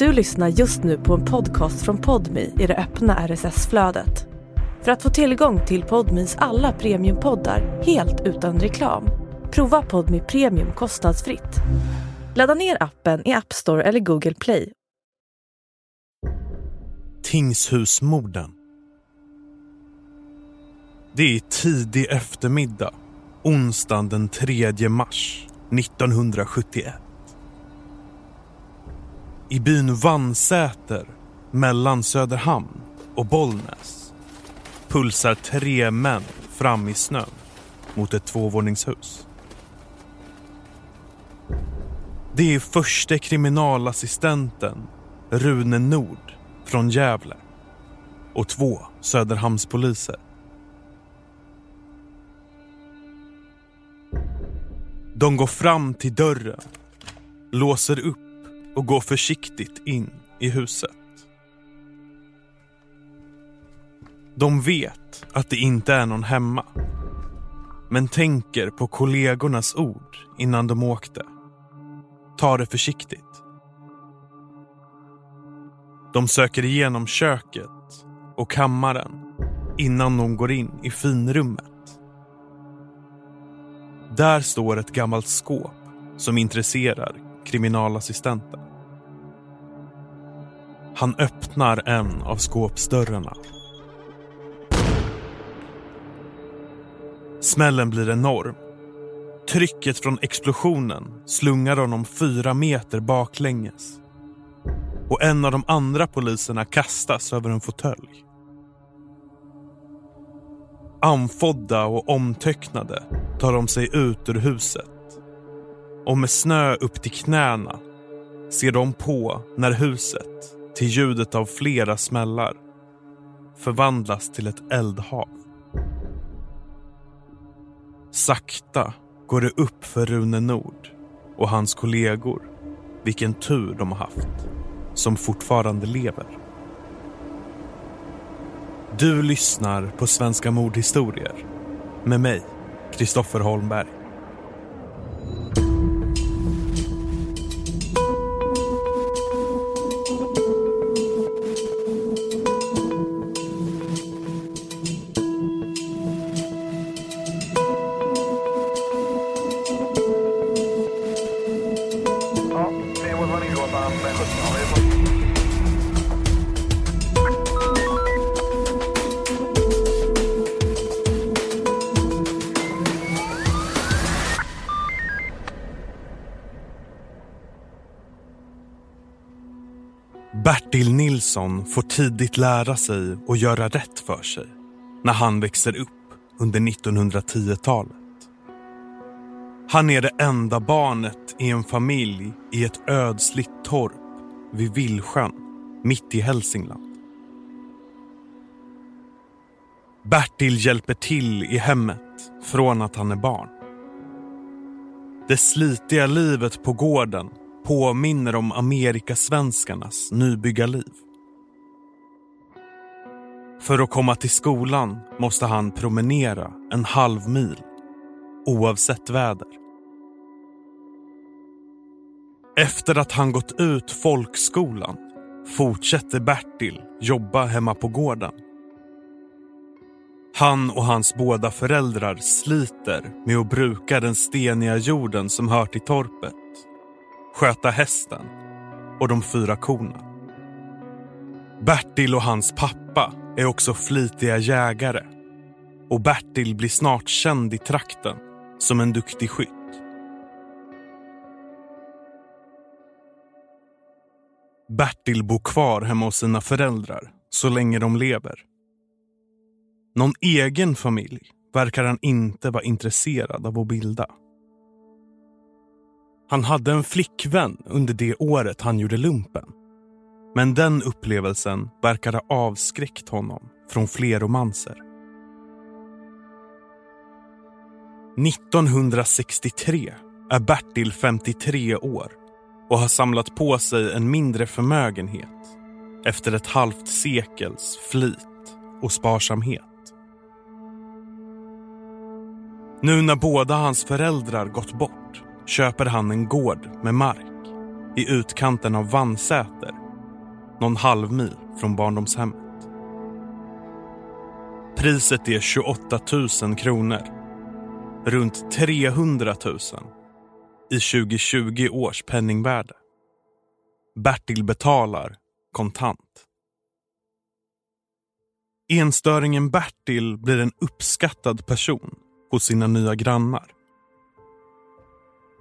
Du lyssnar just nu på en podcast från Podmi i det öppna RSS-flödet. För att få tillgång till Podmis alla premiumpoddar helt utan reklam, prova Podmi Premium kostnadsfritt. Ladda ner appen i App Store eller Google Play. Tingshusmorden. Det är tidig eftermiddag, onsdagen den 3 mars 1971. I byn Vannsäter mellan Söderhamn och Bollnäs pulsar tre män fram i snön mot ett tvåvåningshus. Det är förste kriminalassistenten Rune Nord från Gävle och två Söderhamnspoliser. De går fram till dörren, låser upp och går försiktigt in i huset. De vet att det inte är någon hemma. Men tänker på kollegornas ord innan de åkte. Ta det försiktigt. De söker igenom köket och kammaren innan de går in i finrummet. Där står ett gammalt skåp som intresserar kriminalassistenten. Han öppnar en av skåpsdörrarna. Smällen blir enorm. Trycket från explosionen slungar honom fyra meter baklänges. Och en av de andra poliserna kastas över en fåtölj. Anfodda och omtöcknade tar de sig ut ur huset. Och med snö upp till knäna ser de på när huset, till ljudet av flera smällar, förvandlas till ett eldhav. Sakta går det upp för Rune Nord och hans kollegor vilken tur de har haft som fortfarande lever. Du lyssnar på Svenska mordhistorier med mig, Kristoffer Holmberg. Jason får tidigt lära sig att göra rätt för sig när han växer upp under 1910-talet. Han är det enda barnet i en familj i ett ödsligt torp vid Villsjön, mitt i Hälsingland. Bertil hjälper till i hemmet från att han är barn. Det slitiga livet på gården påminner om Amerikasvenskarnas nybyggarliv. För att komma till skolan måste han promenera en halv mil, oavsett väder. Efter att han gått ut folkskolan fortsätter Bertil jobba hemma på gården. Han och hans båda föräldrar sliter med att bruka den steniga jorden som hör till torpet, sköta hästen och de fyra korna. Bertil och hans pappa är också flitiga jägare och Bertil blir snart känd i trakten som en duktig skytt. Bertil bor kvar hemma hos sina föräldrar så länge de lever. Någon egen familj verkar han inte vara intresserad av att bilda. Han hade en flickvän under det året han gjorde lumpen. Men den upplevelsen verkar ha avskräckt honom från fler romanser. 1963 är Bertil 53 år och har samlat på sig en mindre förmögenhet efter ett halvt sekels flit och sparsamhet. Nu när båda hans föräldrar gått bort köper han en gård med mark i utkanten av Vannsäter någon halvmil från barndomshemmet. Priset är 28 000 kronor. Runt 300 000 i 2020 års penningvärde. Bertil betalar kontant. Enstöringen Bertil blir en uppskattad person hos sina nya grannar.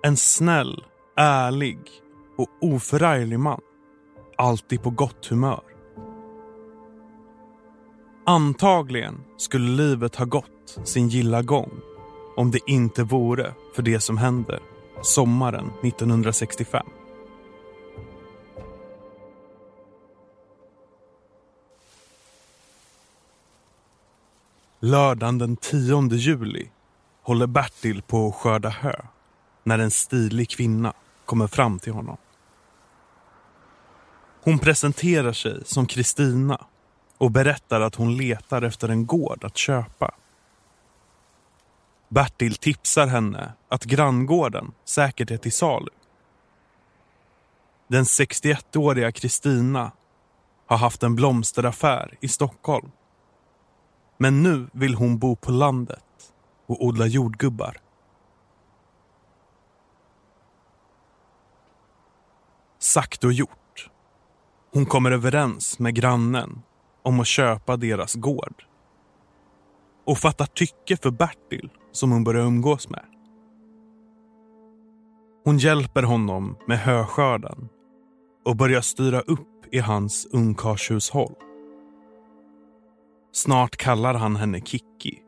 En snäll, ärlig och oförarglig man. Alltid på gott humör. Antagligen skulle livet ha gått sin gilla gång om det inte vore för det som händer sommaren 1965. Lördagen den 10 juli håller Bertil på att skörda hö när en stilig kvinna kommer fram till honom. Hon presenterar sig som Kristina och berättar att hon letar efter en gård att köpa. Bertil tipsar henne att granngården säkert är till salu. Den 61-åriga Kristina har haft en blomsteraffär i Stockholm. Men nu vill hon bo på landet och odla jordgubbar. Sagt och gjort. Hon kommer överens med grannen om att köpa deras gård. Och fattar tycke för Bertil som hon börjar umgås med. Hon hjälper honom med höskörden och börjar styra upp i hans ungkarlshushåll. Snart kallar han henne Kikki.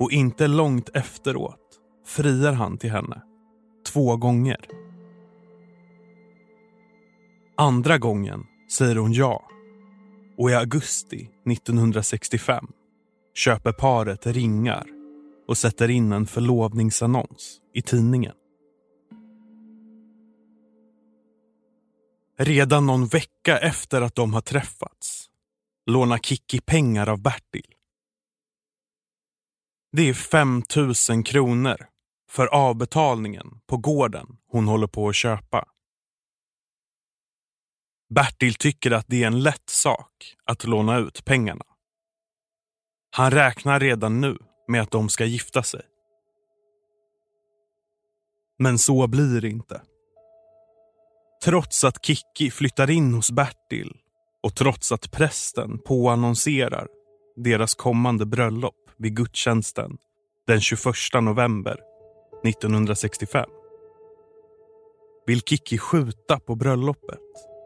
Och inte långt efteråt friar han till henne. Två gånger. Andra gången säger hon ja. Och i augusti 1965 köper paret ringar och sätter in en förlovningsannons i tidningen. Redan någon vecka efter att de har träffats lånar Kikki pengar av Bertil. Det är 5 000 kronor för avbetalningen på gården hon håller på att köpa. Bertil tycker att det är en lätt sak att låna ut pengarna. Han räknar redan nu med att de ska gifta sig. Men så blir det inte. Trots att Kikki flyttar in hos Bertil och trots att prästen påannonserar deras kommande bröllop vid gudstjänsten den 21 november 1965 vill Kikki skjuta på bröllopet.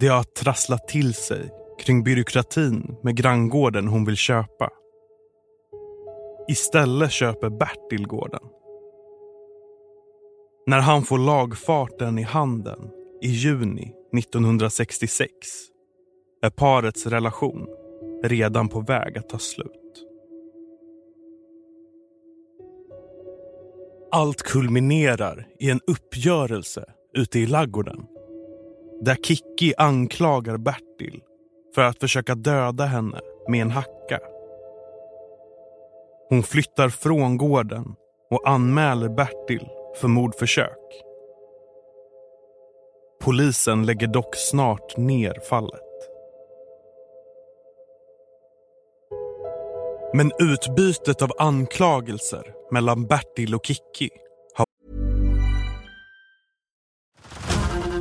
Det har trasslat till sig kring byråkratin med granngården hon vill köpa. Istället köper Bertil gården. När han får lagfarten i handen i juni 1966 är parets relation redan på väg att ta slut. Allt kulminerar i en uppgörelse ute i laggården där Kikki anklagar Bertil för att försöka döda henne med en hacka. Hon flyttar från gården och anmäler Bertil för mordförsök. Polisen lägger dock snart ner fallet. Men utbytet av anklagelser mellan Bertil och Kikki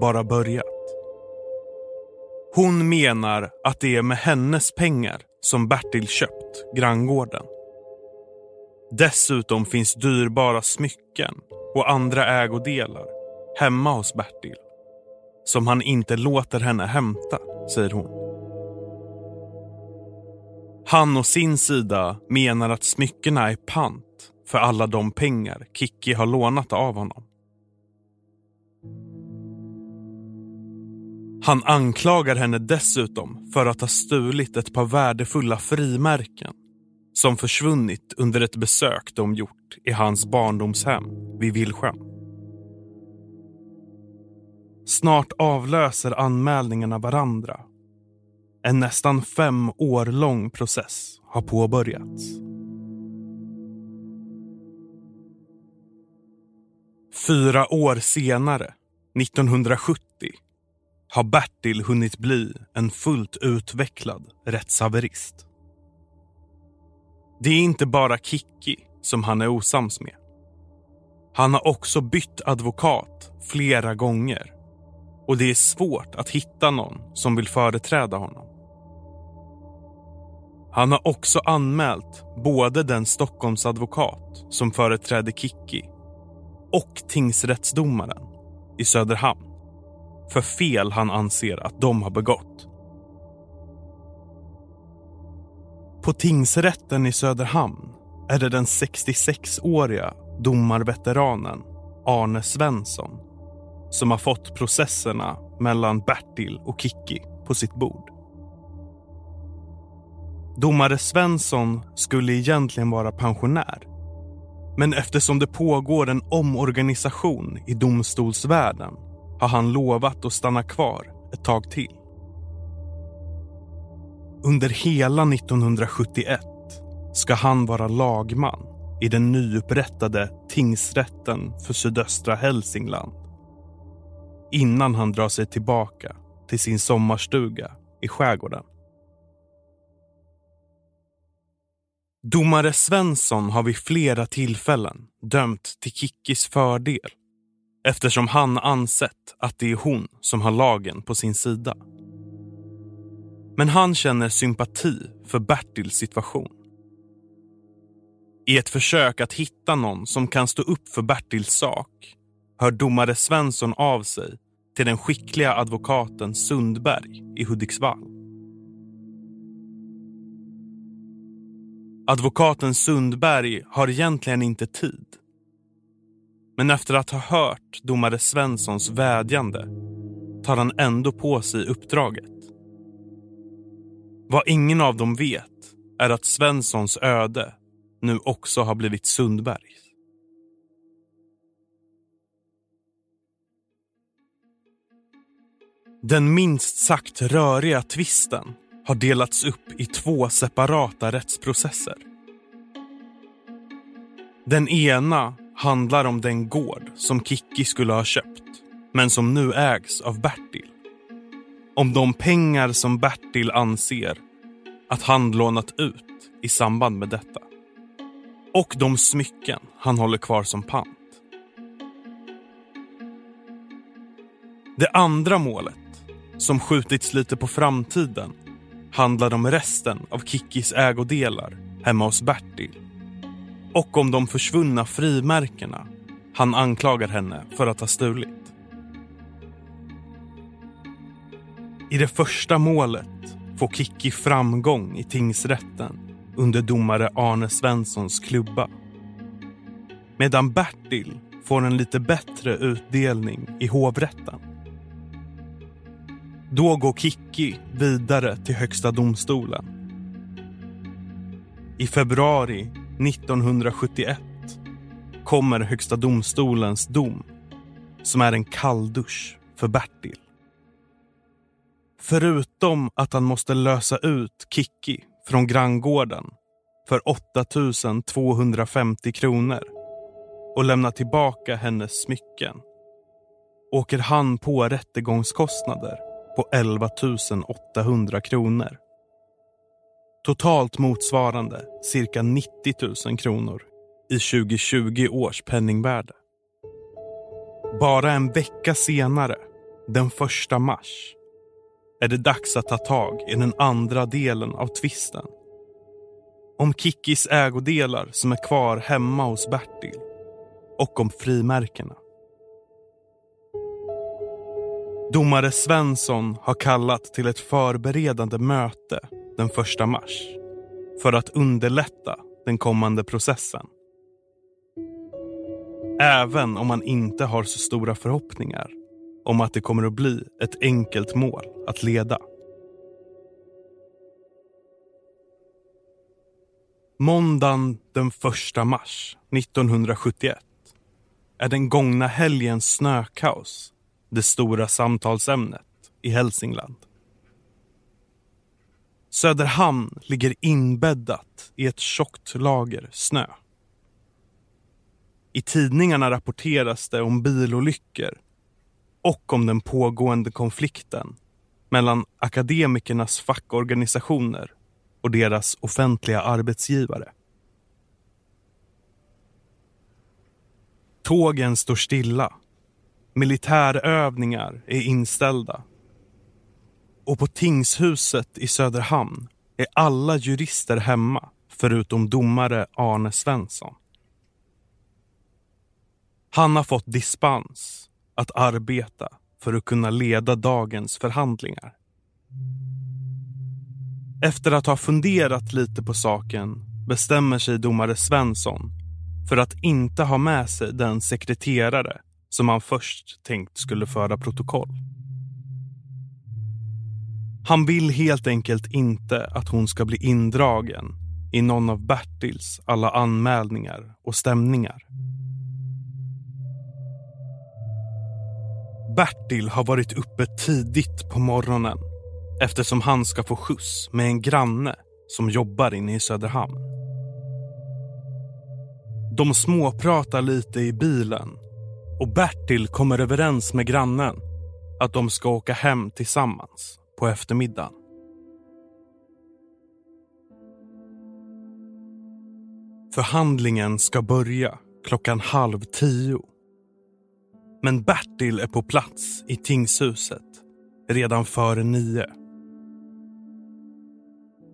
Bara börjat. Hon menar att det är med hennes pengar som Bertil köpt granngården. Dessutom finns dyrbara smycken och andra ägodelar hemma hos Bertil som han inte låter henne hämta, säger hon. Han och sin sida menar att smyckena är pant för alla de pengar Kikki har lånat av honom. Han anklagar henne dessutom för att ha stulit ett par värdefulla frimärken som försvunnit under ett besök de gjort i hans barndomshem vid Villsjön. Snart avlöser anmälningarna varandra. En nästan fem år lång process har påbörjats. Fyra år senare, 1970, har Bertil hunnit bli en fullt utvecklad rättshaverist. Det är inte bara Kikki som han är osams med. Han har också bytt advokat flera gånger och det är svårt att hitta någon som vill företräda honom. Han har också anmält både den Stockholmsadvokat som företräder Kikki och tingsrättsdomaren i Söderhamn för fel han anser att de har begått. På tingsrätten i Söderhamn är det den 66-åriga domarveteranen Arne Svensson som har fått processerna mellan Bertil och Kikki på sitt bord. Domare Svensson skulle egentligen vara pensionär. Men eftersom det pågår en omorganisation i domstolsvärlden har han lovat att stanna kvar ett tag till. Under hela 1971 ska han vara lagman i den nyupprättade tingsrätten för sydöstra Hälsingland innan han drar sig tillbaka till sin sommarstuga i skärgården. Domare Svensson har vid flera tillfällen dömt till Kickis fördel eftersom han ansett att det är hon som har lagen på sin sida. Men han känner sympati för Bertils situation. I ett försök att hitta någon som kan stå upp för Bertils sak hör domare Svensson av sig till den skickliga advokaten Sundberg i Hudiksvall. Advokaten Sundberg har egentligen inte tid men efter att ha hört domare Svenssons vädjande tar han ändå på sig uppdraget. Vad ingen av dem vet är att Svenssons öde nu också har blivit Sundbergs. Den minst sagt röriga tvisten har delats upp i två separata rättsprocesser. Den ena handlar om den gård som Kikki skulle ha köpt, men som nu ägs av Bertil. Om de pengar som Bertil anser att han lånat ut i samband med detta. Och de smycken han håller kvar som pant. Det andra målet, som skjutits lite på framtiden, handlar om resten av Kikkis ägodelar hemma hos Bertil och om de försvunna frimärkena han anklagar henne för att ha stulit. I det första målet får Kikki framgång i tingsrätten under domare Arne Svenssons klubba. Medan Bertil får en lite bättre utdelning i hovrätten. Då går Kikki vidare till Högsta domstolen. I februari 1971 kommer Högsta domstolens dom som är en kalldusch för Bertil. Förutom att han måste lösa ut Kikki från granngården för 8 250 kronor och lämna tillbaka hennes smycken åker han på rättegångskostnader på 11 800 kronor. Totalt motsvarande cirka 90 000 kronor i 2020 års penningvärde. Bara en vecka senare, den 1 mars, är det dags att ta tag i den andra delen av tvisten. Om Kikkis ägodelar som är kvar hemma hos Bertil och om frimärkena. Domare Svensson har kallat till ett förberedande möte den 1 mars för att underlätta den kommande processen. Även om man inte har så stora förhoppningar om att det kommer att bli ett enkelt mål att leda. Måndagen den 1 mars 1971 är den gångna helgens snökaos det stora samtalsämnet i Hälsingland. Söderhamn ligger inbäddat i ett tjockt lager snö. I tidningarna rapporteras det om bilolyckor och om den pågående konflikten mellan akademikernas fackorganisationer och deras offentliga arbetsgivare. Tågen står stilla. Militärövningar är inställda. Och på tingshuset i Söderhamn är alla jurister hemma förutom domare Arne Svensson. Han har fått dispens att arbeta för att kunna leda dagens förhandlingar. Efter att ha funderat lite på saken bestämmer sig domare Svensson för att inte ha med sig den sekreterare som han först tänkt skulle föra protokoll. Han vill helt enkelt inte att hon ska bli indragen i någon av Bertils alla anmälningar och stämningar. Bertil har varit uppe tidigt på morgonen eftersom han ska få skjuts med en granne som jobbar inne i Söderhamn. De småpratar lite i bilen och Bertil kommer överens med grannen att de ska åka hem tillsammans på eftermiddagen. Förhandlingen ska börja klockan halv tio. Men Bertil är på plats i tingshuset redan före nio.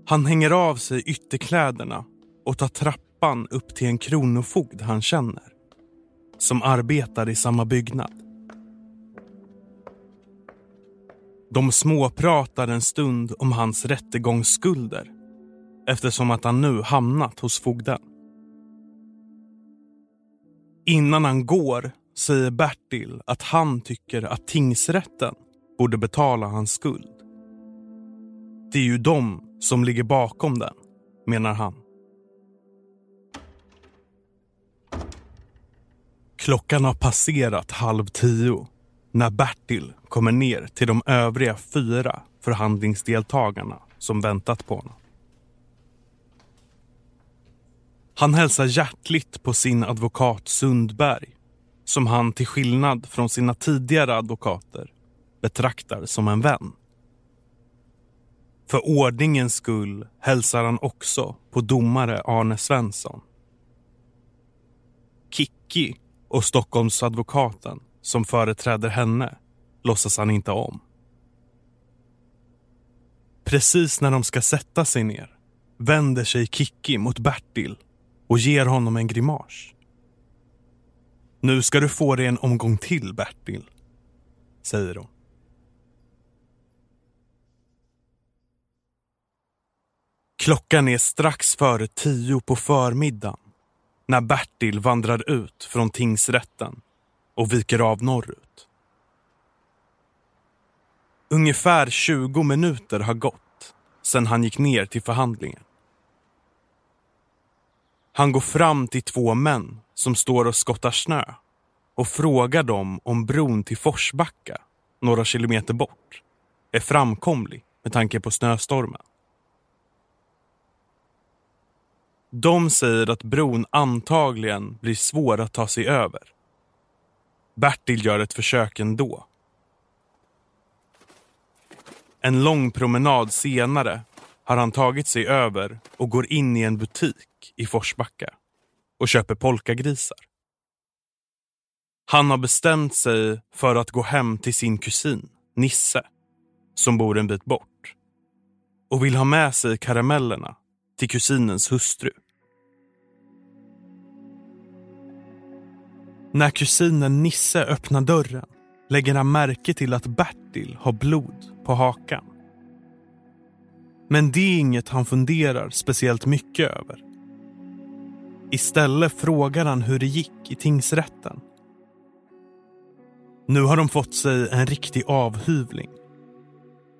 Han hänger av sig ytterkläderna och tar trappan upp till en kronofogd han känner. Som arbetar i samma byggnad. De småpratar en stund om hans rättegångsskulder eftersom att han nu hamnat hos fogden. Innan han går säger Bertil att han tycker att tingsrätten borde betala hans skuld. Det är ju de som ligger bakom den, menar han. Klockan har passerat halv tio när Bertil kommer ner till de övriga fyra förhandlingsdeltagarna som väntat på honom. Han hälsar hjärtligt på sin advokat Sundberg som han till skillnad från sina tidigare advokater betraktar som en vän. För ordningens skull hälsar han också på domare Arne Svensson. Kicki och Stockholmsadvokaten som företräder henne låtsas han inte om. Precis när de ska sätta sig ner vänder sig Kikki mot Bertil och ger honom en grimas. Nu ska du få dig en omgång till, Bertil, säger hon. Klockan är strax före tio på förmiddagen när Bertil vandrar ut från tingsrätten och viker av norrut. Ungefär 20 minuter har gått sedan han gick ner till förhandlingen. Han går fram till två män som står och skottar snö och frågar dem om bron till Forsbacka, några kilometer bort, är framkomlig med tanke på snöstormen. De säger att bron antagligen blir svår att ta sig över. Bertil gör ett försök ändå. En lång promenad senare har han tagit sig över och går in i en butik i Forsbacka och köper polkagrisar. Han har bestämt sig för att gå hem till sin kusin, Nisse, som bor en bit bort och vill ha med sig karamellerna till kusinens hustru. När kusinen Nisse öppnar dörren lägger han märke till att Bertil har blod på hakan. Men det är inget han funderar speciellt mycket över. Istället frågar han hur det gick i tingsrätten. Nu har de fått sig en riktig avhyvling.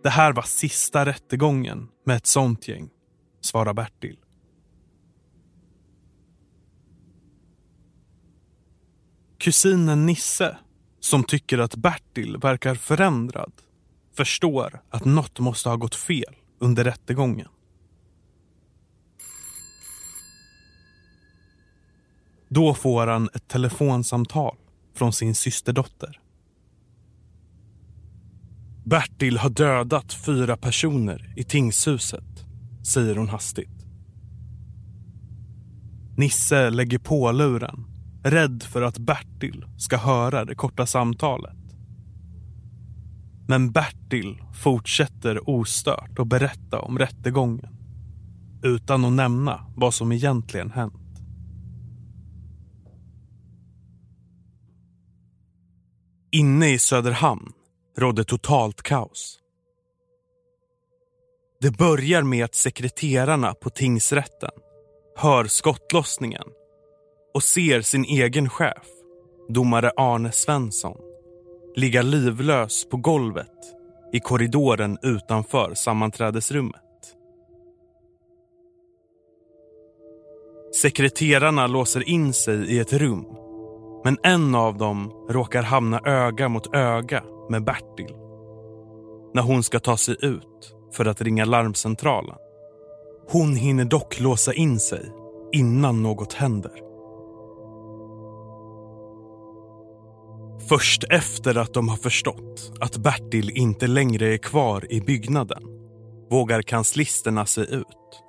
Det här var sista rättegången med ett sånt gäng, svarar Bertil. Kusinen Nisse, som tycker att Bertil verkar förändrad, förstår att något måste ha gått fel under rättegången. Då får han ett telefonsamtal från sin systerdotter. Bertil har dödat fyra personer i tingshuset, säger hon hastigt. Nisse lägger på luren, rädd för att Bertil ska höra det korta samtalet. Men Bertil fortsätter ostört att berätta om rättegången utan att nämna vad som egentligen hänt. Inne i Söderhamn rådde totalt kaos. Det börjar med att sekreterarna på tingsrätten hör skottlossningen och ser sin egen chef, domare Arne Svensson, ligga livlös på golvet i korridoren utanför sammanträdesrummet. Sekreterarna låser in sig i ett rum men en av dem råkar hamna öga mot öga med Bertil när hon ska ta sig ut för att ringa larmcentralen. Hon hinner dock låsa in sig innan något händer. Först efter att de har förstått att Bertil inte längre är kvar i byggnaden vågar kanslisterna sig ut.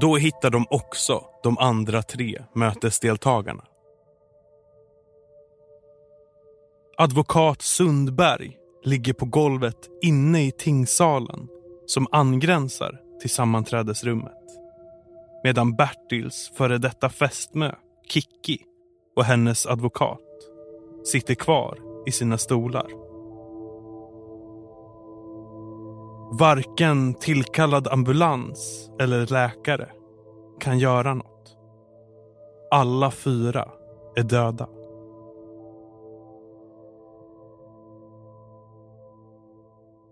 Då hittar de också de andra tre mötesdeltagarna. Advokat Sundberg ligger på golvet inne i tingssalen som angränsar till sammanträdesrummet. Medan Bertils före detta fästmö, Kikki, och hennes advokat sitter kvar i sina stolar. Varken tillkallad ambulans eller läkare kan göra något. Alla fyra är döda.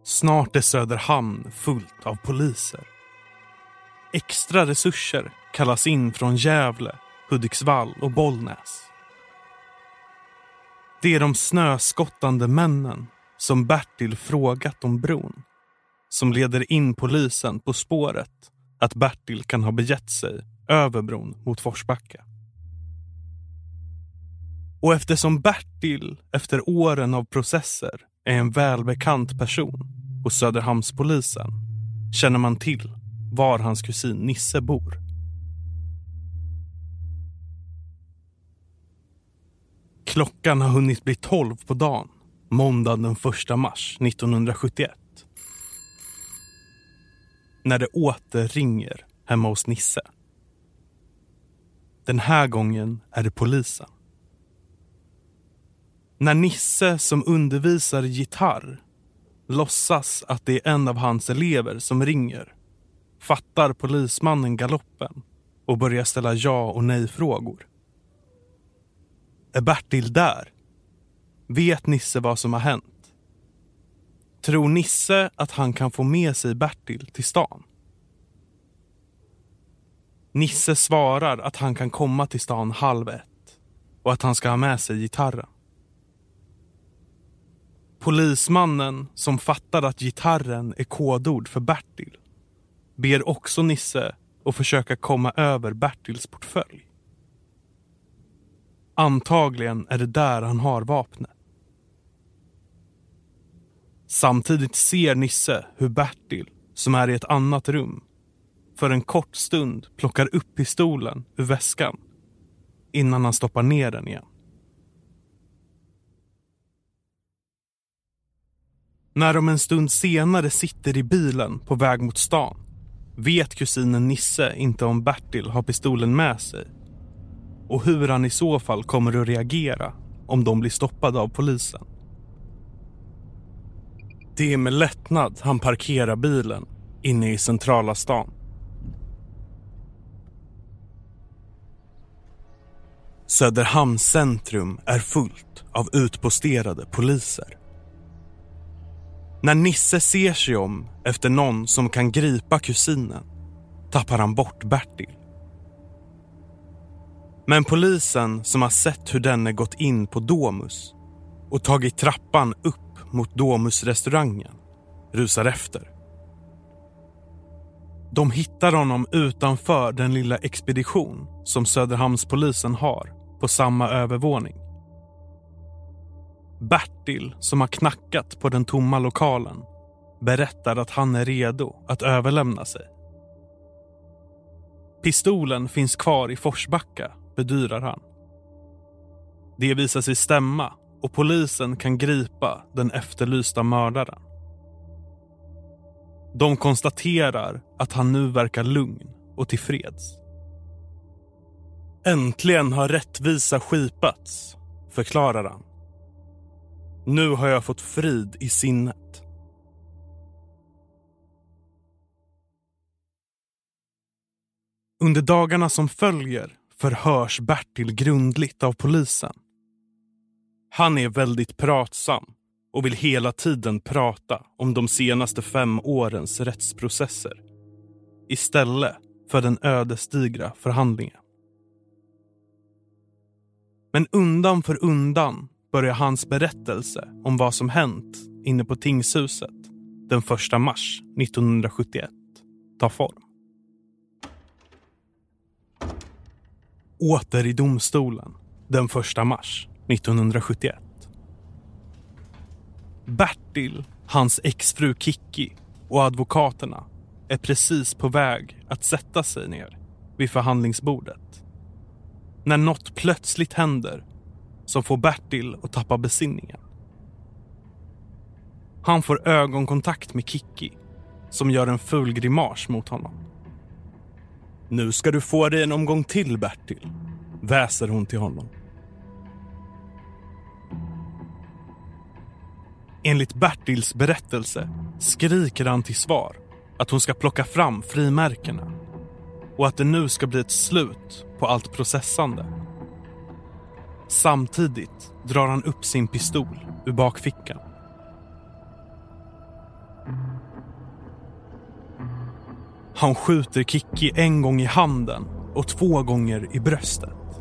Snart är Söderhamn fullt av poliser. Extra resurser kallas in från Gävle, Hudiksvall och Bollnäs. Det är de snöskottande männen som Bertil frågat om bron som leder in polisen på spåret att Bertil kan ha begett sig över bron mot Forsbacka. Och eftersom Bertil efter åren av processer är en välbekant person hos Söderhamnspolisen känner man till var hans kusin Nisse bor. Klockan har hunnit bli tolv på dagen måndagen den 1 mars 1971. När det åter ringer hemma hos Nisse. Den här gången är det polisen. När Nisse som undervisar gitarr låtsas att det är en av hans elever som ringer fattar polismannen galoppen och börjar ställa ja och nej-frågor. Är Bertil där? Vet Nisse vad som har hänt? Tror Nisse att han kan få med sig Bertil till stan? Nisse svarar att han kan komma till stan halv ett. och att han ska ha med sig gitarren. Polismannen som fattar att gitarren är kodord för Bertil ber också Nisse att försöka komma över Bertils portfölj. Antagligen är det där han har vapnet. Samtidigt ser Nisse hur Bertil, som är i ett annat rum, för en kort stund plockar upp pistolen ur väskan innan han stoppar ner den igen. När de en stund senare sitter i bilen på väg mot stan vet kusinen Nisse inte om Bertil har pistolen med sig och hur han i så fall kommer att reagera om de blir stoppade av polisen. Det är med lättnad han parkerar bilen inne i centrala stan. Söderhamns centrum är fullt av utposterade poliser. När Nisse ser sig om efter någon som kan gripa kusinen tappar han bort Bertil. Men polisen som har sett hur denne gått in på Domus och tagit trappan upp mot Domus-restaurangen rusar efter. De hittar honom utanför den lilla expedition som Söderhamnspolisen har på samma övervåning. Bertil, som har knackat på den tomma lokalen, berättar att han är redo att överlämna sig. Pistolen finns kvar i Forsbacka, bedyrar han. Det visar sig stämma och polisen kan gripa den efterlysta mördaren. De konstaterar att han nu verkar lugn och tillfreds. Äntligen har rättvisa skipats, förklarar han. Nu har jag fått frid i sinnet. Under dagarna som följer förhörs Bertil grundligt av polisen. Han är väldigt pratsam och vill hela tiden prata om de senaste fem årens rättsprocesser istället för den ödesdigra förhandlingen. Men undan för undan börjar hans berättelse om vad som hänt inne på tingshuset den 1 mars 1971 ta form. Åter i domstolen den 1 mars 1971. Bertil, hans exfru Kikki och advokaterna är precis på väg att sätta sig ner vid förhandlingsbordet. När något plötsligt händer som får Bertil att tappa besinningen. Han får ögonkontakt med Kikki som gör en ful grimas mot honom. Nu ska du få dig en omgång till Bertil, väser hon till honom. Enligt Bertils berättelse skriker han till svar att hon ska plocka fram frimärkena och att det nu ska bli ett slut på allt processande. Samtidigt drar han upp sin pistol ur bakfickan. Han skjuter Kikki en gång i handen och två gånger i bröstet.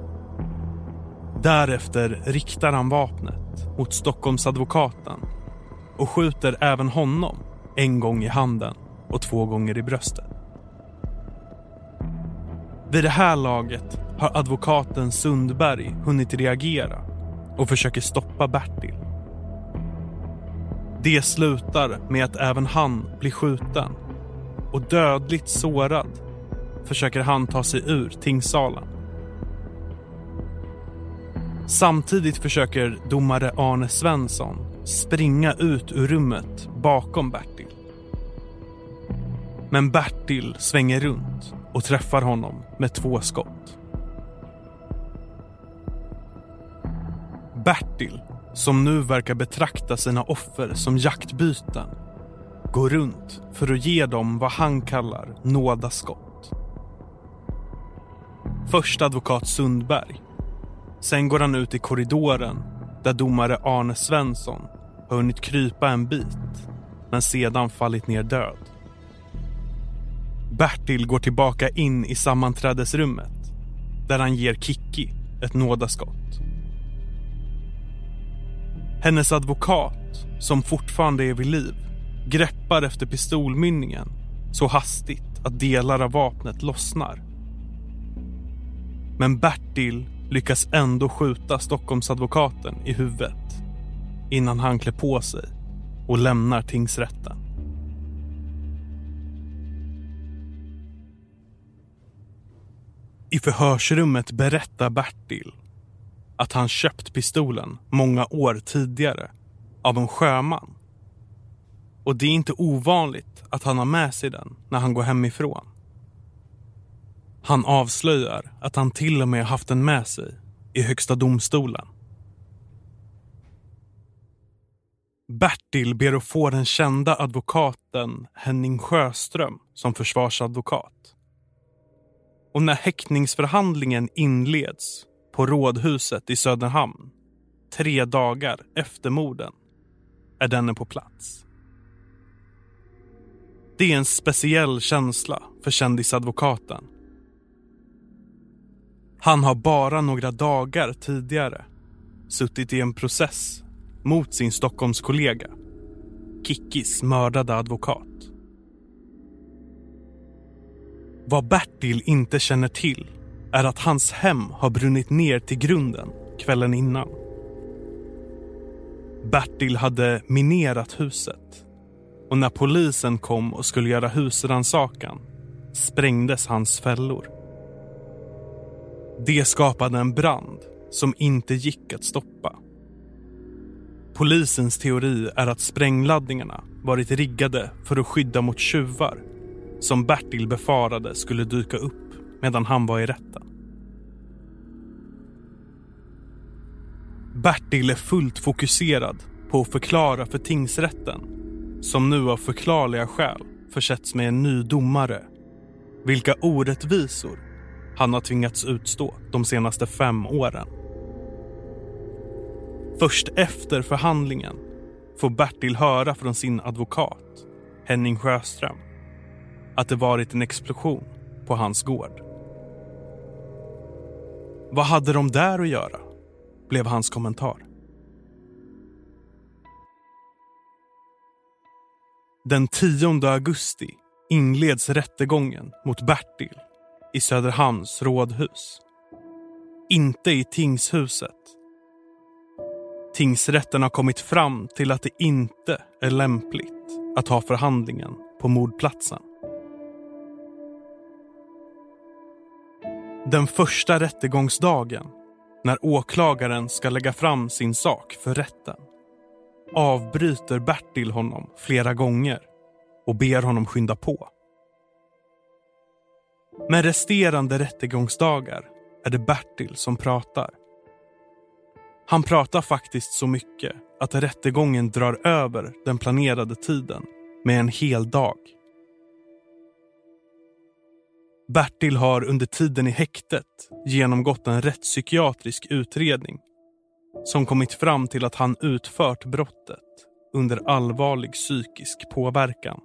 Därefter riktar han vapnet mot Stockholmsadvokaten och skjuter även honom en gång i handen och två gånger i bröstet. Vid det här laget har advokaten Sundberg hunnit reagera och försöker stoppa Bertil. Det slutar med att även han blir skjuten och dödligt sårad försöker han ta sig ur tingssalen. Samtidigt försöker domare Arne Svensson springa ut ur rummet bakom Bertil. Men Bertil svänger runt och träffar honom med två skott. Bertil, som nu verkar betrakta sina offer som jaktbyten, går runt för att ge dem vad han kallar nådaskott. Först advokat Sundberg. Sen går han ut i korridoren där domare Arne Svensson har hunnit krypa en bit men sedan fallit ner död. Bertil går tillbaka in i sammanträdesrummet där han ger Kikki ett nådaskott. Hennes advokat, som fortfarande är vid liv, greppar efter pistolmynningen så hastigt att delar av vapnet lossnar. Men Bertil lyckas ändå skjuta Stockholmsadvokaten i huvudet innan han klär på sig och lämnar tingsrätten. I förhörsrummet berättar Bertil att han köpt pistolen många år tidigare av en sjöman. Och det är inte ovanligt att han har med sig den när han går hemifrån. Han avslöjar att han till och med haft den med sig i Högsta domstolen. Bertil ber att få den kända advokaten Henning Sjöström som försvarsadvokat. Och när häktningsförhandlingen inleds på Rådhuset i Söderhamn tre dagar efter morden är denne på plats. Det är en speciell känsla för kändisadvokaten. Han har bara några dagar tidigare suttit i en process mot sin Stockholmskollega Kickis mördade advokat. Vad Bertil inte känner till är att hans hem har brunnit ner till grunden kvällen innan. Bertil hade minerat huset och när polisen kom och skulle göra husrannsakan sprängdes hans fällor. Det skapade en brand som inte gick att stoppa. Polisens teori är att sprängladdningarna varit riggade för att skydda mot tjuvar som Bertil befarade skulle dyka upp medan han var i rätten. Bertil är fullt fokuserad på att förklara för tingsrätten som nu av förklarliga skäl försetts med en ny domare vilka orättvisor han har tvingats utstå de senaste fem åren. Först efter förhandlingen får Bertil höra från sin advokat Henning Sjöström att det varit en explosion på hans gård. Vad hade de där att göra? blev hans kommentar. Den 10 augusti inleds rättegången mot Bertil i Söderhamns rådhus. Inte i tingshuset. Tingsrätten har kommit fram till att det inte är lämpligt att ha förhandlingen på mordplatsen. Den första rättegångsdagen, när åklagaren ska lägga fram sin sak för rätten avbryter Bertil honom flera gånger och ber honom skynda på. Men resterande rättegångsdagar är det Bertil som pratar. Han pratar faktiskt så mycket att rättegången drar över den planerade tiden med en hel dag. Bertil har under tiden i häktet genomgått en rättspsykiatrisk utredning som kommit fram till att han utfört brottet under allvarlig psykisk påverkan.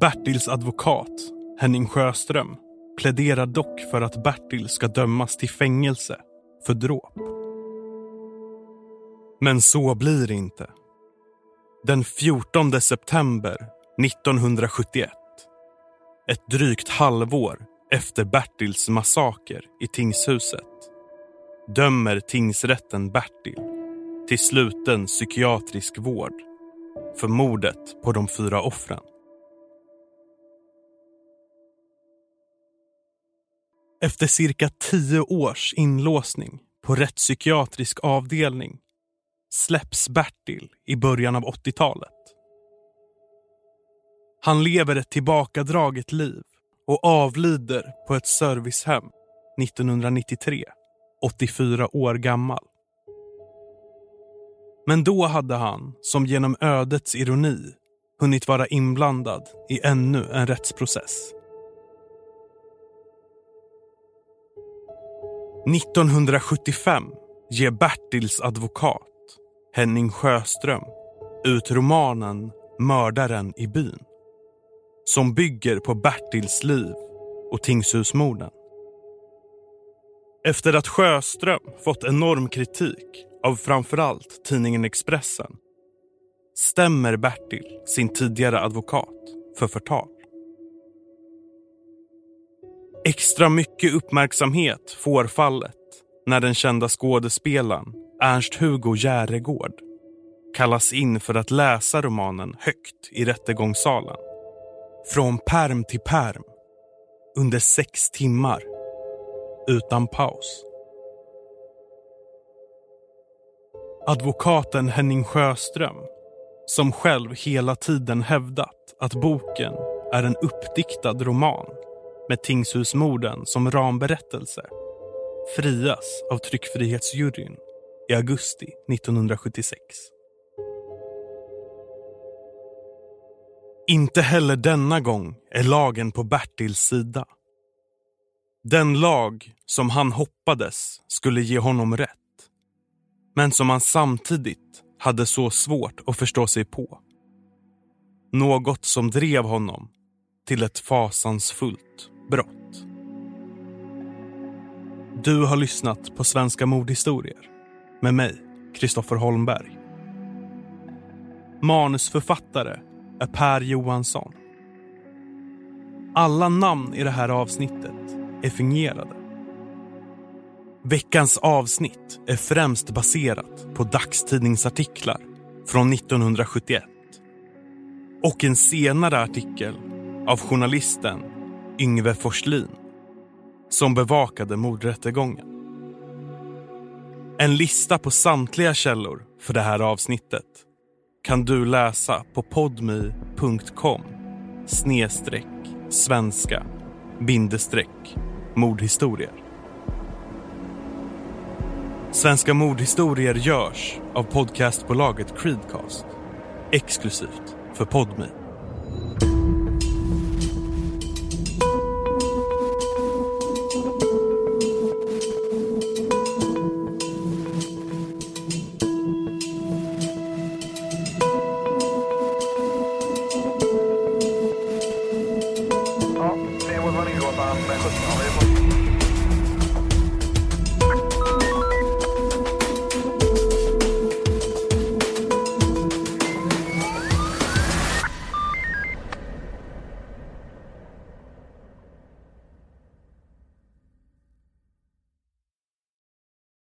Bertils advokat, Henning Sjöström, pläderar dock för att Bertil ska dömas till fängelse för dråp. Men så blir det inte. Den 14 september 1971, ett drygt halvår efter Bertils massaker i tingshuset, dömer tingsrätten Bertil till sluten psykiatrisk vård för mordet på de fyra offren. Efter cirka tio års inlåsning på rättspsykiatrisk avdelning släpps Bertil i början av 80-talet. Han lever ett tillbakadraget liv och avlider på ett servicehem 1993, 84 år gammal. Men då hade han, som genom ödets ironi, hunnit vara inblandad i ännu en rättsprocess. 1975 ger Bertils advokat, Henning Sjöström, ut romanen Mördaren i byn som bygger på Bertils liv och tingshusmorden. Efter att Sjöström fått enorm kritik av framförallt tidningen Expressen stämmer Bertil sin tidigare advokat för förtal. Extra mycket uppmärksamhet får fallet när den kända skådespelaren Ernst-Hugo Järegård kallas in för att läsa romanen högt i rättegångssalen. Från perm till perm under sex timmar utan paus. Advokaten Henning Sjöström, som själv hela tiden hävdat att boken är en uppdiktad roman med tingshusmorden som ramberättelse, frias av tryckfrihetsjuryn i augusti 1976. Inte heller denna gång är lagen på Bertils sida. Den lag som han hoppades skulle ge honom rätt. Men som han samtidigt hade så svårt att förstå sig på. Något som drev honom till ett fasansfullt brott. Du har lyssnat på Svenska mordhistorier med mig, Kristoffer Holmberg. Manusförfattare är Per Johansson. Alla namn i det här avsnittet är fingerade. Veckans avsnitt är främst baserat på dagstidningsartiklar från 1971 och en senare artikel av journalisten Yngve Forslin som bevakade mordrättegången. En lista på samtliga källor för det här avsnittet kan du läsa på podmi.com snedstreck svenska bindestreck mordhistorier. Svenska mordhistorier görs av podcastbolaget Creedcast exklusivt för Podmi.